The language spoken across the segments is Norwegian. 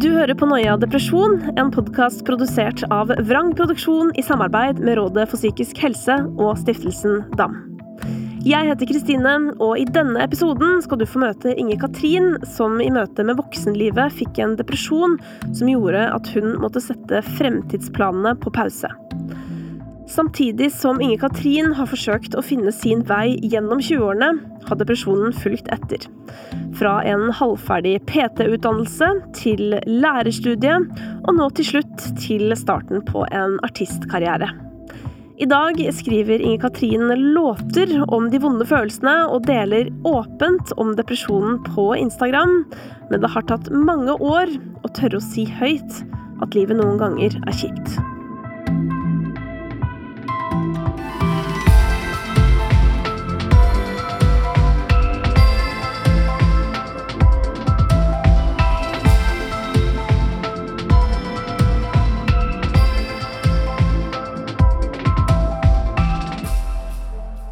Du hører på Noia depresjon, en podkast produsert av Vrang Produksjon i samarbeid med Rådet for psykisk helse og stiftelsen DAM. Jeg heter Kristine, og i denne episoden skal du få møte Inger Katrin, som i møte med voksenlivet fikk en depresjon som gjorde at hun måtte sette fremtidsplanene på pause. Samtidig som Inger Katrin har forsøkt å finne sin vei gjennom 20-årene, har depresjonen fulgt etter. Fra en halvferdig PT-utdannelse til lærerstudie, og nå til slutt til starten på en artistkarriere. I dag skriver Inger Katrin låter om de vonde følelsene og deler åpent om depresjonen på Instagram, men det har tatt mange år å tørre å si høyt at livet noen ganger er kjipt.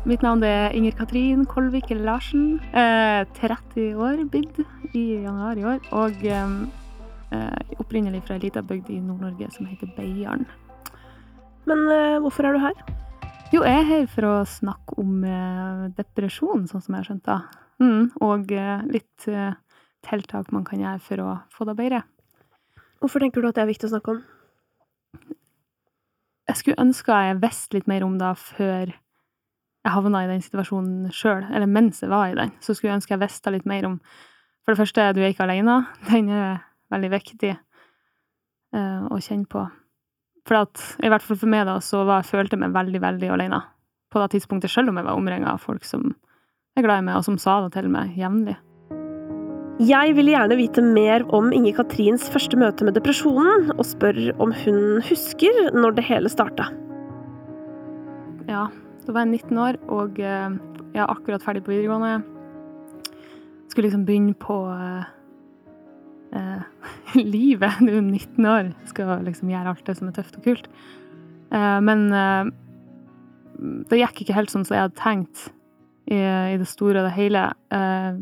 Mitt navn er Inger Katrin Kolvik Larsen. Eh, 30 år, bidd i januar i år. Og eh, opprinnelig fra ei lita bygd i Nord-Norge som heter Beiarn. Men eh, hvorfor er du her? Jo, jeg er her for å snakke om eh, depresjon, sånn som jeg har skjønt det. Mm, og eh, litt eh, tiltak man kan gjøre for å få det bedre. Hvorfor tenker du at det er viktig å snakke om? Jeg skulle ønske jeg visste litt mer om det før jeg havna i den situasjonen sjøl, eller mens jeg var i den, så skulle jeg ønske jeg visste litt mer om For det første, du er ikke alene. Den er veldig viktig uh, å kjenne på. For at, i hvert fall for meg, da, så var, jeg følte jeg meg veldig, veldig alene på det tidspunktet, selv om jeg var omringa av folk som er glad i meg, og som sa det til meg jevnlig. Jeg ville gjerne vite mer om Inge-Katrins første møte med depresjonen, og spør om hun husker når det hele starta. Ja, da var jeg 19 år, og eh, jeg er akkurat ferdig på videregående. Skulle liksom begynne på eh, eh livet. Du er 19 år, skal liksom gjøre alt det som er tøft og kult. Eh, men eh, det gikk ikke helt sånn som jeg hadde tenkt i, i det store og det hele eh,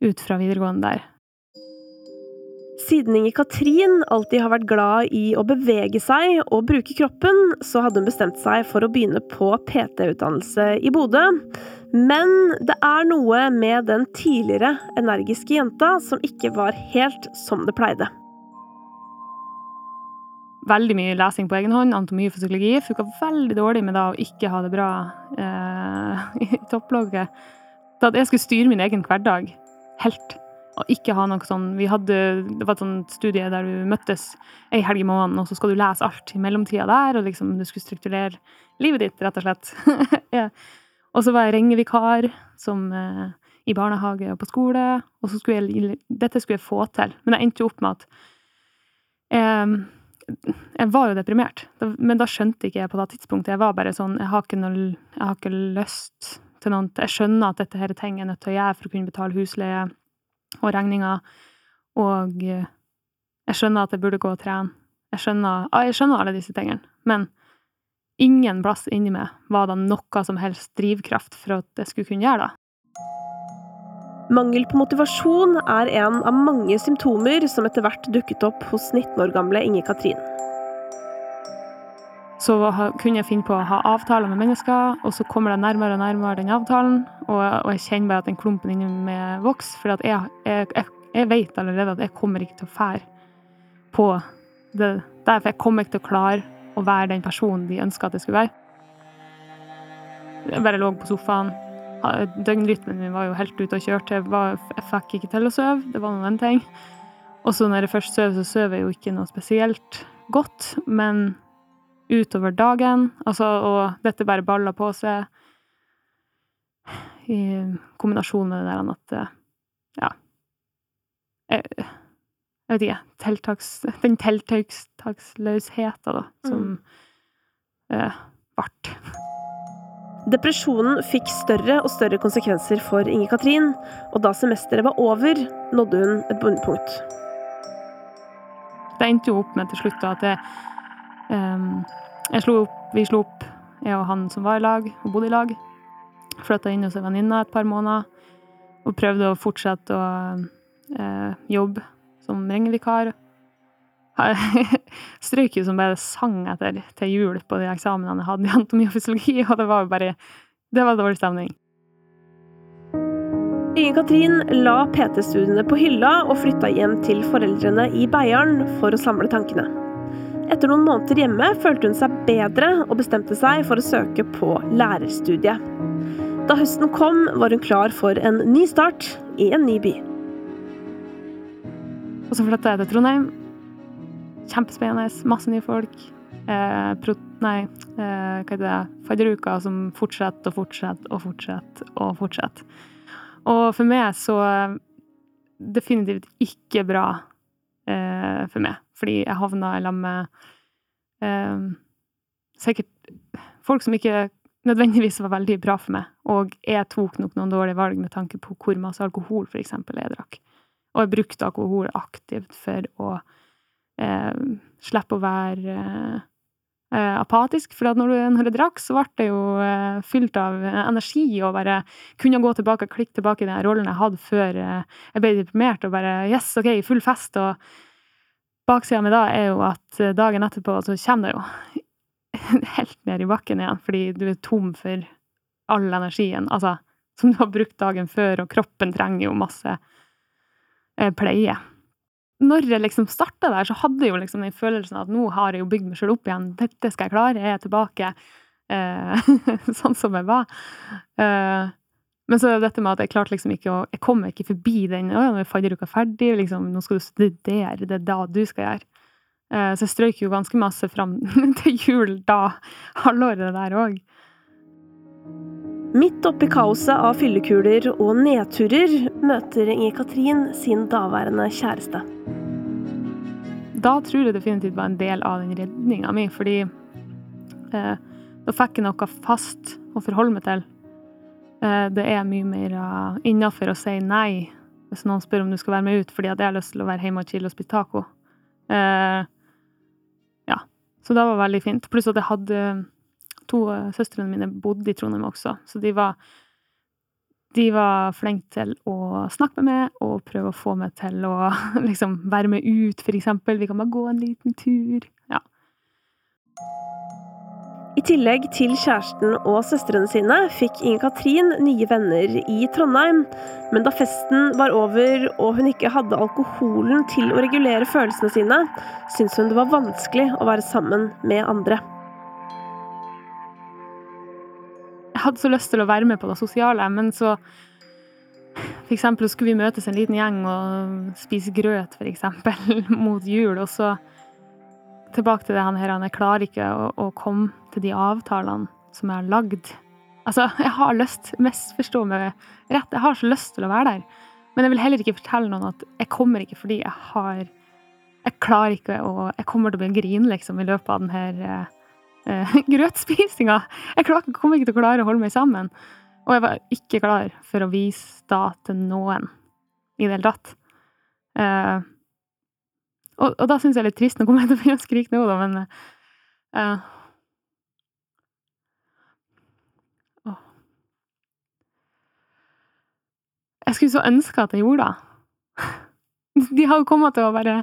ut fra videregående der. Siden Inger Katrin alltid har vært glad i å bevege seg og bruke kroppen, så hadde hun bestemt seg for å begynne på PT-utdannelse i Bodø. Men det er noe med den tidligere energiske jenta som ikke var helt som det pleide. Veldig mye lesing på egen hånd, anatomi og fysiologi. Funka veldig dårlig med da å ikke ha det bra eh, i topplogget. Så at jeg skulle styre min egen hverdag helt og ikke ha noe sånn Vi hadde Det var et sånt studie der du møttes ei helg i måneden, og så skal du lese alt i mellomtida der, og liksom du skulle strukturere livet ditt, rett og slett. ja. Og så var jeg rengevikar som eh, i barnehage og på skole, og så skulle jeg Dette skulle jeg få til, men jeg endte jo opp med at eh, jeg var jo deprimert, men da skjønte ikke jeg på det tidspunktet. Jeg var bare sånn Jeg har ikke, noe, jeg har ikke lyst til noe Jeg skjønner at dette her er ting jeg er nødt til å gjøre for å kunne betale husleie og regninger. Og eh, jeg skjønner at jeg burde gå og trene. Jeg skjønner, jeg skjønner alle disse tingene. Men ingen plass inni meg var det noe som helst drivkraft for at jeg skulle kunne gjøre det. Mangel på motivasjon er en av mange symptomer som etter hvert dukket opp hos 19 år gamle Inger Katrin. Så kunne jeg finne på å ha avtaler med mennesker, og så kommer det nærmere og nærmere den avtalen, og, jeg kjenner bare at den klumpen inni meg vokser, for jeg, jeg, jeg, jeg, vet allerede at jeg kommer ikke til å fære på det Derfor jeg kommer ikke til å klare å være den personen de ønsker at jeg skulle være. Jeg bare lå på sofaen. Døgnrytmen min var jo helt ute og kjørte. Jeg, var, jeg fikk ikke til å sove. Det var nå en ting. Og så når jeg først sover, så sover jeg jo ikke noe spesielt godt, men utover dagen. Altså, og dette bare baller på seg i kombinasjon med det der at eh, Ja. Jeg, jeg vet ikke. Tiltaks, den tiltaksløsheten, da, som mm. eh, ble. Depresjonen fikk større og større konsekvenser for Inger Katrin, og da semesteret var over, nådde hun et bunnpunkt. Det endte jo opp med til slutt at jeg slo opp, vi slo opp, jeg og han som var i lag, og bodde i lag. Flytta inn hos ei venninne et par måneder og prøvde å fortsette å eh, jobbe som ringevikar. Strøyk jo som bare sang etter til jul på de eksamenene jeg hadde i anatomi og fysiologi, og det var bare Det var dårlig stemning. Inger-Katrin la PT-studiene på hylla og flytta hjem til foreldrene i Beiarn for å samle tankene. Etter noen måneder hjemme følte hun seg bedre og bestemte seg for å søke på lærerstudiet. Da høsten kom, var hun klar for en ny start i en ny by. Og så flytta jeg til Trondheim. Kjempespennende. Masse nye folk. Eh, pro, nei, eh, hva heter det? Fadderuka som fortsetter og fortsetter og fortsetter og fortsetter. Og for meg så definitivt ikke bra eh, for meg. Fordi jeg havna lag med eh, sikkert folk som ikke nødvendigvis var veldig bra for meg. Og jeg tok nok noen dårlige valg med tanke på hvor masse alkohol for eksempel jeg drakk. Og jeg brukte alkohol aktivt for å eh, slippe å være eh, apatisk. For når, du, når jeg drakk, så ble det jo eh, fylt av energi og bare kunne gå tilbake, og klikke tilbake i den rollen jeg hadde før eh, jeg ble deprimert, og bare yes, OK, full fest. og Baksida med da er jo at eh, dagen etterpå så kommer det jo helt ned i bakken igjen, fordi du er tom for all energien altså, som du har brukt dagen før, og kroppen trenger jo masse eh, pleie. Når jeg liksom starta der, så hadde jeg jo liksom den følelsen at nå har jeg jo bygd meg sjøl opp igjen. Dette skal jeg klare. Jeg er tilbake eh, sånn som jeg var. Eh, men så er det dette med at jeg klarte liksom ikke å Jeg kommer ikke forbi den. Å, nå er fadderuka ferdig, liksom, nå skal du studere. Det er da du skal gjøre. Eh, så jeg strøyk jo ganske masse fram til jul da halvåret der òg. Midt oppi kaoset av fyllekuler og nedturer møter Inger-Katrin sin daværende kjæreste. Da tror jeg definitivt var en del av den redninga mi, fordi eh, da fikk jeg noe fast å forholde meg til. Eh, det er mye mer uh, innafor å si nei hvis noen spør om du skal være med ut fordi at jeg har lyst til å være hjemme og chille og spise taco. Eh, ja. Så det var veldig fint. Pluss at jeg hadde to uh, søstrene mine bodde i Trondheim også, så de var de var flinke til å snakke med meg og prøve å få meg til å liksom være med ut, for eksempel. Vi kan bare gå en liten tur. Ja. I tillegg til kjæresten og søstrene sine fikk Inger-Katrin nye venner i Trondheim. Men da festen var over og hun ikke hadde alkoholen til å regulere følelsene sine, syntes hun det var vanskelig å være sammen med andre. Jeg hadde så lyst til å være med på det sosiale, men så For skulle vi møtes en liten gjeng og spise grøt, for eksempel, mot jul, og så tilbake til det han her, jeg klarer ikke å, å komme til de avtalene som jeg har lagd. Altså, jeg har lyst, misforstå meg rett, jeg har så lyst til å være der. Men jeg vil heller ikke fortelle noen at jeg kommer ikke fordi jeg har Jeg klarer ikke å Jeg kommer til å bli grine, liksom, i løpet av den eh, grøtspisinga. Jeg klar, kommer ikke til å klare å holde meg sammen. Og jeg var ikke klar for å vise da til noen i det hele tatt. Eh, og, og, da syns jeg det er litt trist. Nå kommer jeg til å begynne å skrike nå, da, men uh. Jeg skulle så ønske at jeg gjorde det. De har jo kommet til å bare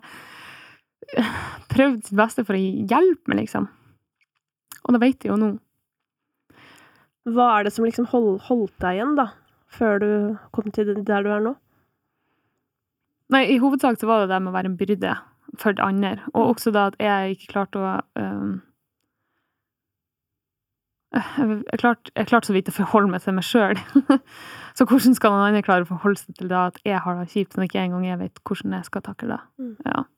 prøvd sitt beste for å hjelpe meg, liksom. Og det vet de jo nå. Hva er det som liksom hold, holdt deg igjen, da? Før du kom til der du er nå? Nei, i hovedsak så var det det med å være en byrde for det andre. Og også da at jeg ikke klarte å um, jeg klarte, jeg klarte så vidt å forholde meg til meg sjøl. så hvordan skal noen andre klare å forholde seg til det at jeg har det kjipt, når ikke engang jeg vet hvordan jeg skal takle det? Mm. Ja.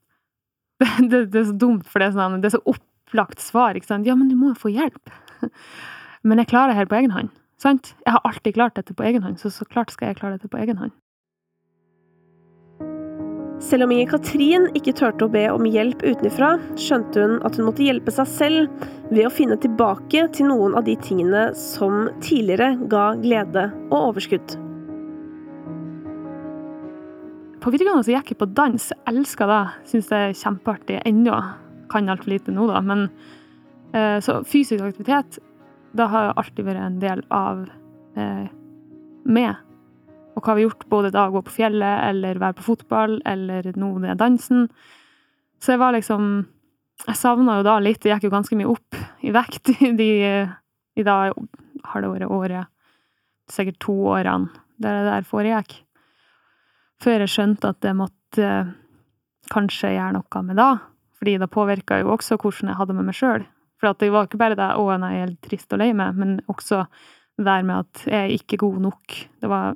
Det, det, det, er så dumt, for det er, sånn, det er så opplagt svar. ikke sant? Ja, men du må jo få hjelp. men jeg klarer det her på egen hånd. Sant? Jeg har alltid klart dette på egen hånd, så så klart skal jeg klare dette på egen hånd. Selv om Inger-Katrin ikke turte å be om hjelp utenfra, skjønte hun at hun måtte hjelpe seg selv ved å finne tilbake til noen av de tingene som tidligere ga glede og overskudd. På videregående så gikk jeg på dans. Jeg elska det. Syns det er kjempeartig ennå. Kan altfor lite nå, da. Men eh, så fysisk aktivitet, det har alltid vært en del av eh, meg. Og hva vi har gjort både da gå på fjellet, eller være på fotball, eller nå det er dansen. Så jeg var liksom Jeg savna jo da litt. Det gikk jo ganske mye opp i vekt de i da halve året, året Sikkert to årene der det der foregikk. Før jeg skjønte at jeg måtte kanskje gjøre noe med det. Fordi det påvirka jo også hvordan jeg hadde med meg sjøl. For det var ikke bare det 'å, jeg er trist og lei meg', men også det der med at jeg er ikke god nok. Det var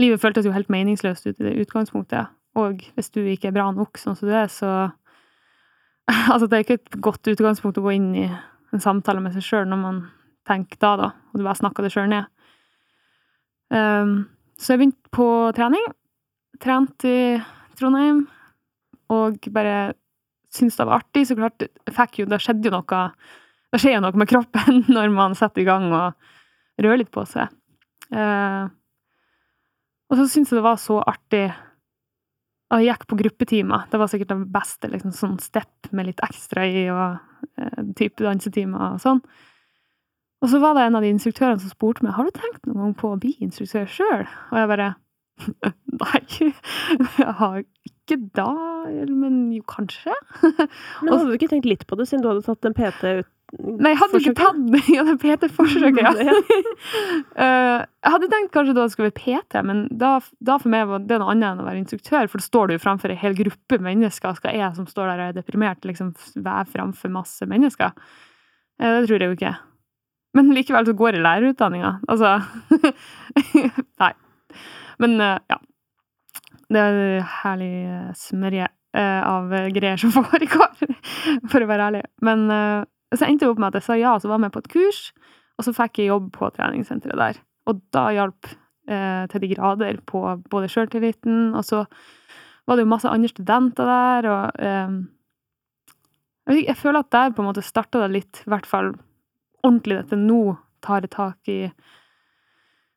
Livet føltes jo helt meningsløst ut i det utgangspunktet. Og hvis du ikke er bra nok sånn som du er, så Altså, det er ikke et godt utgangspunkt å gå inn i en samtale med seg sjøl når man tenker da, da, og du bare snakker det sjøl ned. Um, så jeg begynte på trening. Trent i Trondheim. Og bare syntes det var artig. Så klart, fikk jo, det skjedde jo noe Det skjer jo noe med kroppen når man setter i gang og rører litt på seg. Eh, og så syntes jeg det var så artig og jeg gikk på gruppetimer. Det var sikkert det beste. liksom Sånn step med litt ekstra i, og eh, type dansetimer og sånn. Og så var det en av de instruktørene som spurte meg har du tenkt noen gang på å bli instruktør sjøl. Og jeg bare Nei, jeg har ikke da, men jo, kanskje. men hadde du ikke tenkt litt på det, siden du hadde tatt en PT ut Nei, jeg hadde ikke tatt ja, det PT-forsøket, ja. uh, jeg hadde tenkt kanskje da det skulle være PT, men da, da, for meg var det noe annet enn å være instruktør, for da står du jo framfor en hel gruppe mennesker. Skal jeg som står der og er deprimert, liksom være framfor masse mennesker? Det tror jeg jo ikke. Men likevel så går jeg lærerutdanninga. Altså Nei. Men uh, ja. Det er herlig smørje av greier som foregår, for å være ærlig. Men så endte det opp med at jeg sa ja, så var jeg med på et kurs, og så fikk jeg jobb på treningssenteret der. Og da hjalp eh, til de grader på både sjøltilliten, og så var det jo masse andre studenter der, og eh, jeg, jeg, føler at der på en måte starta det litt, i hvert fall ordentlig, dette nå tar jeg tak i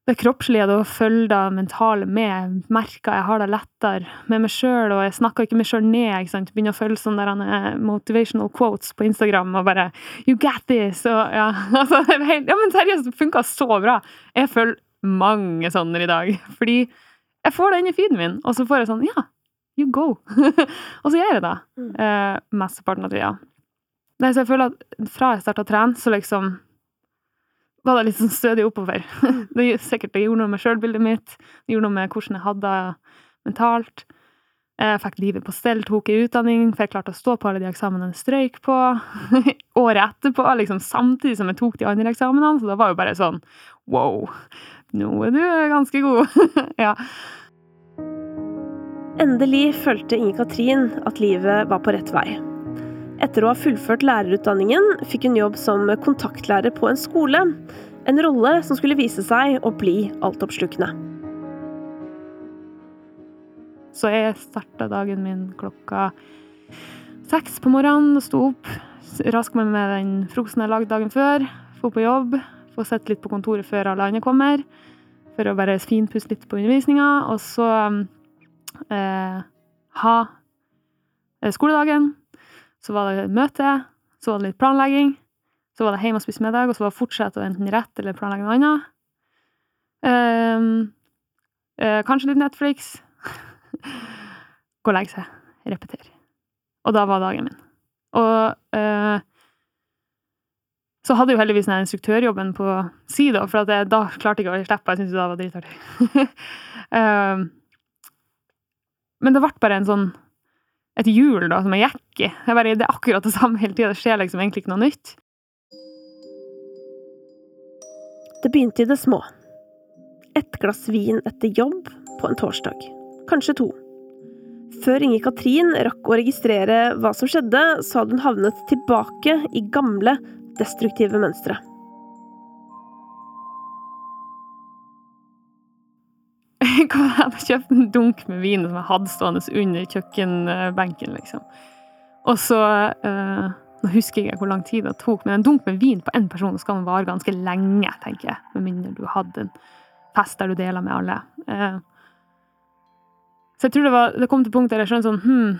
det kroppslige, det å følge det mentale med. Merker jeg har det lettere med meg sjøl, og jeg snakker ikke meg sjøl ned. ikke sant? Begynner å følge sånne der, eh, motivational quotes på Instagram og bare 'You got this!' Og, ja, altså, helt, ja, men seriøst, det funka så bra. Jeg følger mange sånne i dag. Fordi jeg får det inn i feeden min, og så får jeg sånn 'Ja, you go'. og så gjør jeg det. Mm. Eh, mesteparten av tida. Så jeg føler at fra jeg starta å trene, så liksom var det litt sånn stødig oppover. Det sikkert det gjorde noe med sjølbildet mitt, det gjorde noe med hvordan jeg hadde det mentalt. Jeg fikk livet på stell, tok en utdanning, fikk jeg klarte å stå på alle de eksamene jeg strøyk på. Året etterpå, liksom samtidig som jeg tok de andre eksamenene, så det var jo bare sånn wow, nå er du ganske god. ja. Endelig følte Inge-Katrin at livet var på rett vei. Etter å ha fullført lærerutdanningen fikk hun jobb som kontaktlærer på en skole. En rolle som skulle vise seg å bli altoppslukende. Så jeg starta dagen min klokka seks på morgenen. Sto opp, raska meg med den frokosten jeg lagde dagen før. Få på jobb, få sett litt på kontoret før alle andre kommer. For å bare finpusse litt på undervisninga. Og så eh, ha eh, skoledagen så var det møte, så var det litt planlegging. Så var det hjemme og spise middag, og så var det fortsette å enten rette eller planlegge noe annet. Um, uh, kanskje litt Netflix. Gå og legge seg. Repetere. Og da var dagen min. Og uh, så hadde jo heldigvis den instruktørjobben på si, da, for jeg, da klarte jeg ikke å slippe. Jeg syntes det var dritartig. um, men det ble bare en sånn et hjul da, som jeg gikk i. Jeg bare, det er akkurat det samme hele tida. Det skjer liksom egentlig ikke noe nytt. Det begynte i det små. Et glass vin etter jobb på en torsdag. Kanskje to. Før Inger Katrin rakk å registrere hva som skjedde, så hadde hun havnet tilbake i gamle, destruktive mønstre. Jeg hadde kjøpt en dunk med vin som jeg hadde stående under kjøkkenbenken, liksom. Og så uh, Nå husker jeg hvor lang tid det tok, men en dunk med vin på én person skal man vare ganske lenge, tenker jeg. Med mindre du hadde en fest der du deler med alle. Uh, så jeg tror det, var, det kom til punkt der jeg skjønte sånn Hm,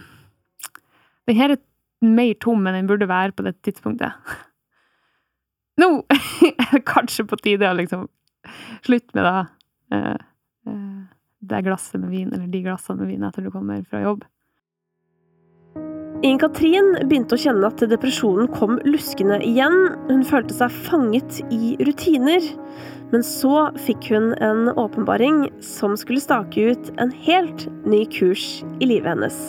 den her er mer tom enn den burde være på det tidspunktet. Nå er det kanskje på tide å liksom slutte med det. Uh, det glasset med vin, eller de glassene med vin etter du kommer fra jobb. Ingen-Katrin begynte å kjenne at depresjonen kom luskende igjen. Hun følte seg fanget i rutiner. Men så fikk hun en åpenbaring som skulle stake ut en helt ny kurs i livet hennes.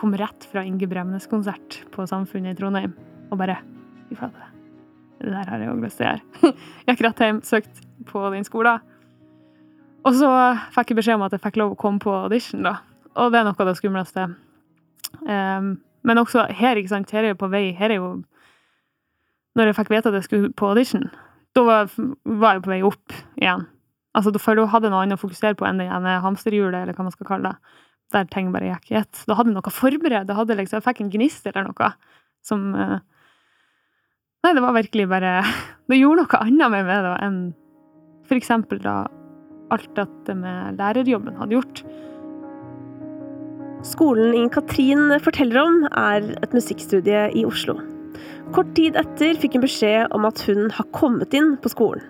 Kom rett fra Inge Bremnes-konsert på Samfunnet i Trondheim og bare Fy flate, det der har jeg òg lyst til å gjøre. Jeg gikk rett hjem, søkte på den skolen. Og så fikk jeg beskjed om at jeg fikk lov å komme på audition, da. Og det er noe av det skumleste Um, men også her, ikke sant, her er jo på vei Her er jo Når jeg fikk vite at jeg skulle på audition, da var, var jeg på vei opp igjen. Altså, for da hadde noe annet å fokusere på enn det ene hamsterhjulet, eller hva man skal kalle det. Der ting bare gikk i ett. Da hadde jeg noe forberedt. Da hadde liksom, jeg fikk en gnist eller noe som uh, Nei, det var virkelig bare Det gjorde noe annet med meg da enn for eksempel da alt dette med lærerjobben hadde gjort. Skolen Inger-Katrin forteller om, er et musikkstudie i Oslo. Kort tid etter fikk hun beskjed om at hun har kommet inn på skolen.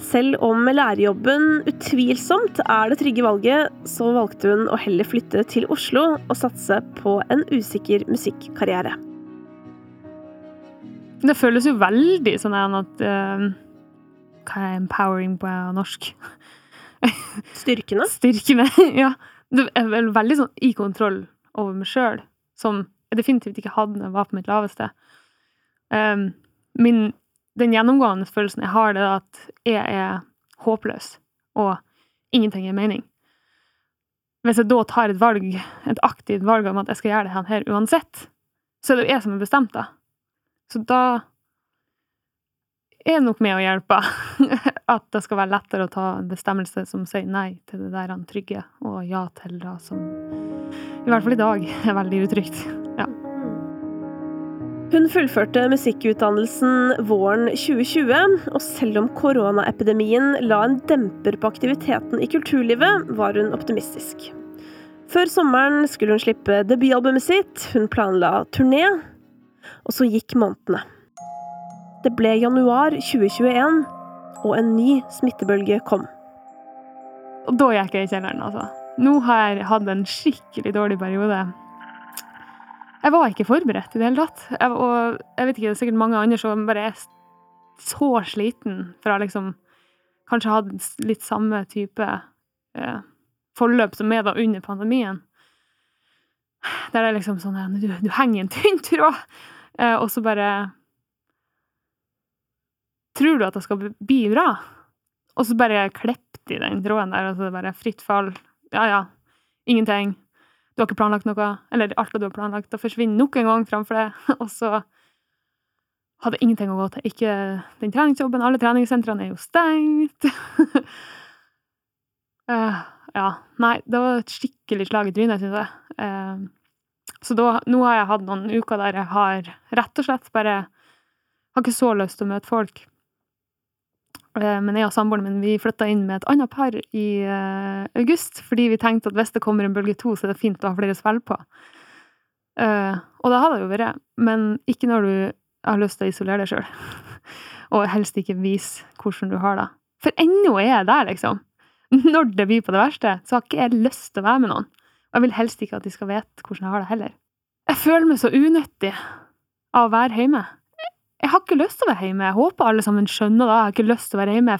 Selv om lærerjobben utvilsomt er det trygge valget, så valgte hun å heller flytte til Oslo og satse på en usikker musikkarriere. Det føles jo veldig sånn at uh, Hva er empowering på norsk? Styrkende? Styrkene, ja du er vel veldig sånn i kontroll over meg sjøl, som jeg definitivt ikke hadde da jeg var på mitt laveste. Um, min, den gjennomgående følelsen jeg har, det er at jeg er håpløs, og ingenting gir mening. Hvis jeg da tar et valg, et aktivt valg om at jeg skal gjøre det her uansett, så er det jo jeg som er bestemt, det. Så da er nok med å hjelpe. At det skal være lettere å ta en bestemmelse som sier nei til det der han trygge, og ja til det som i hvert fall i dag er veldig utrygt. Ja. Hun fullførte musikkutdannelsen våren 2020, og selv om koronaepidemien la en demper på aktiviteten i kulturlivet, var hun optimistisk. Før sommeren skulle hun slippe debutalbumet sitt, hun planla turné, og så gikk månedene. Det ble januar 2021, og en ny smittebølge kom. Og da gikk jeg i kjelleren, altså. Nå har jeg hatt en skikkelig dårlig periode. Jeg var ikke forberedt i det hele tatt. Jeg, og jeg vet ikke, det er sikkert mange andre som bare er så sliten fra liksom Kanskje hatt litt samme type eh, forløp som meg da under pandemien. Der det er liksom sånn du, du henger i en tynn tråd, eh, og så bare Tror du at det skal bli bra? Og så bare klippet de den tråden der, og så det bare fritt fall. Ja, ja. Ingenting. Du har ikke planlagt noe. Eller alt det du har planlagt, det forsvinner nok en gang framfor deg. Og så hadde ingenting å gå til. Ikke den treningsjobben. Alle treningssentrene er jo stengt. uh, ja. Nei, det var et skikkelig slag i trynet, syns jeg. Uh, så da, nå har jeg hatt noen uker der jeg har rett og slett bare Har ikke så lyst til å møte folk. Eh, men jeg og samboeren min vi flytta inn med et annet par i uh, august, fordi vi tenkte at hvis det kommer en bølge to, så er det fint å ha flere å på. Uh, og det har det jo vært, men ikke når du har lyst til å isolere deg sjøl. og helst ikke vise hvordan du har det. For ennå er jeg der, liksom. Når det blir på det verste, så har ikke jeg lyst til å være med noen. Og jeg vil helst ikke at de skal vite hvordan jeg har det heller. Jeg føler meg så unyttig av å være hjemme. Jeg har ikke lyst til å være hjemme. Jeg håper alle sammen skjønner det. Jeg har ikke lyst til å være hjemme.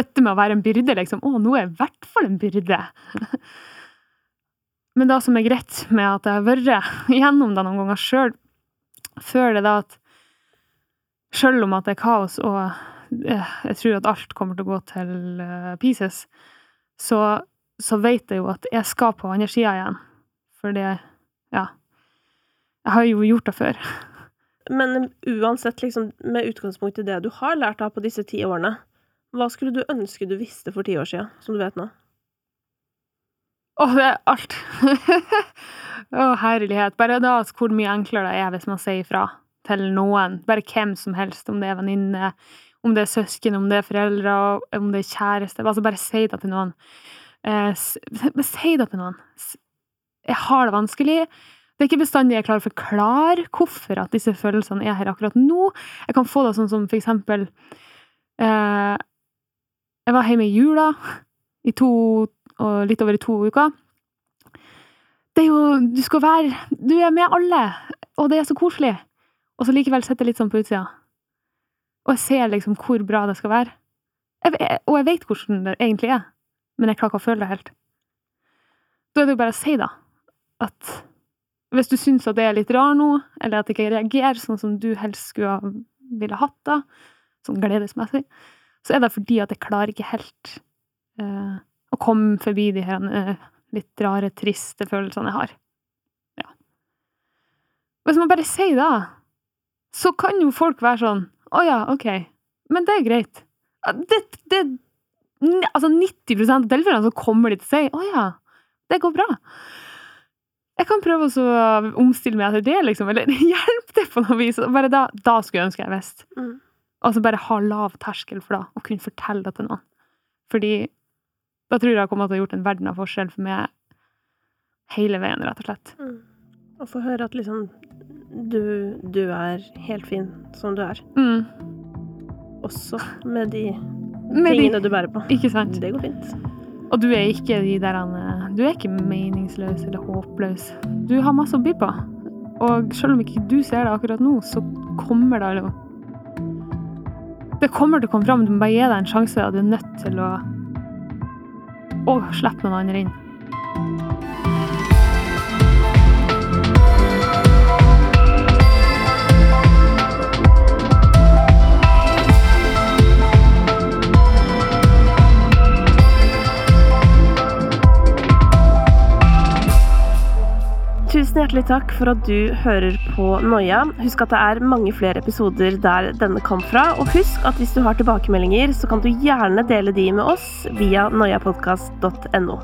Dette med å være en byrde, liksom. Å, nå er jeg i hvert fall en byrde. Men det som er greit med at jeg har vært gjennom det noen ganger sjøl, føler jeg da at Sjøl om at det er kaos, og eh, jeg tror at alt kommer til å gå til eh, pieces, så, så vet jeg jo at jeg skal på andre sida igjen. For det Ja. Jeg har jo gjort det før. Men uansett, liksom, med utgangspunkt i det du har lært av på disse ti årene, hva skulle du ønske du visste for ti år siden, som du vet nå? Å, det er alt. Å, herlighet. Bare da hvor mye enklere det er hvis man sier ifra til noen. Bare hvem som helst, om det er venninne, om det er søsken, om det er foreldre, om det er kjæreste. Altså, bare si det til noen. Eh, si det til noen. Jeg har det vanskelig. Det er ikke bestandig jeg klarer å forklare hvorfor at disse følelsene er her akkurat nå. Jeg kan få det sånn som for eksempel eh, Jeg var hjemme i jula i to, litt over i to uker. Det er jo Du skal være Du er med alle, og det er så koselig. Og så likevel sitter jeg litt sånn på utsida. Og jeg ser liksom hvor bra det skal være. Jeg, og jeg vet hvordan det egentlig er, men jeg klarer ikke å føle det helt. Da er det jo bare å si, da, at hvis du syns at det er litt rar nå, eller at jeg ikke reagerer sånn som du helst skulle ville hatt da, sånn gledesmessig, så er det fordi at jeg klarer ikke helt uh, å komme forbi de her uh, litt rare, triste følelsene jeg har. Ja. Hvis man bare sier det, så kan jo folk være sånn Å ja, ok, men det er greit. Det, det, altså 90% av tilfellene så kommer de til å si Å ja, det går bra. Jeg kan prøve å omstille meg etter det, liksom, eller hjelpe det på noe vis. Bare da, da skulle jeg ønske jeg visste. Mm. Altså bare ha lav terskel for det, og kunne fortelle det til noen. Fordi da tror jeg jeg kommer til å ha gjort en verden av forskjell for meg hele veien, rett og slett. Mm. Få høre at liksom du, du, er helt fin som du er. Mm. Også med de Med tingene de, du bærer på. ikke sant? Det går fint. Og du er ikke de der eh, Du er ikke meningsløs eller håpløs. Du har masse å by på. Og selv om ikke du ser det akkurat nå, så kommer det jo Det kommer til å komme fram. Du må bare gi deg en sjanse, og du er nødt til å Og slippe noen andre inn. Tusen hjertelig takk for at du hører på Noia. Husk at det er mange flere episoder der denne kom fra. Og husk at hvis du har tilbakemeldinger, så kan du gjerne dele de med oss via noiapodkast.no.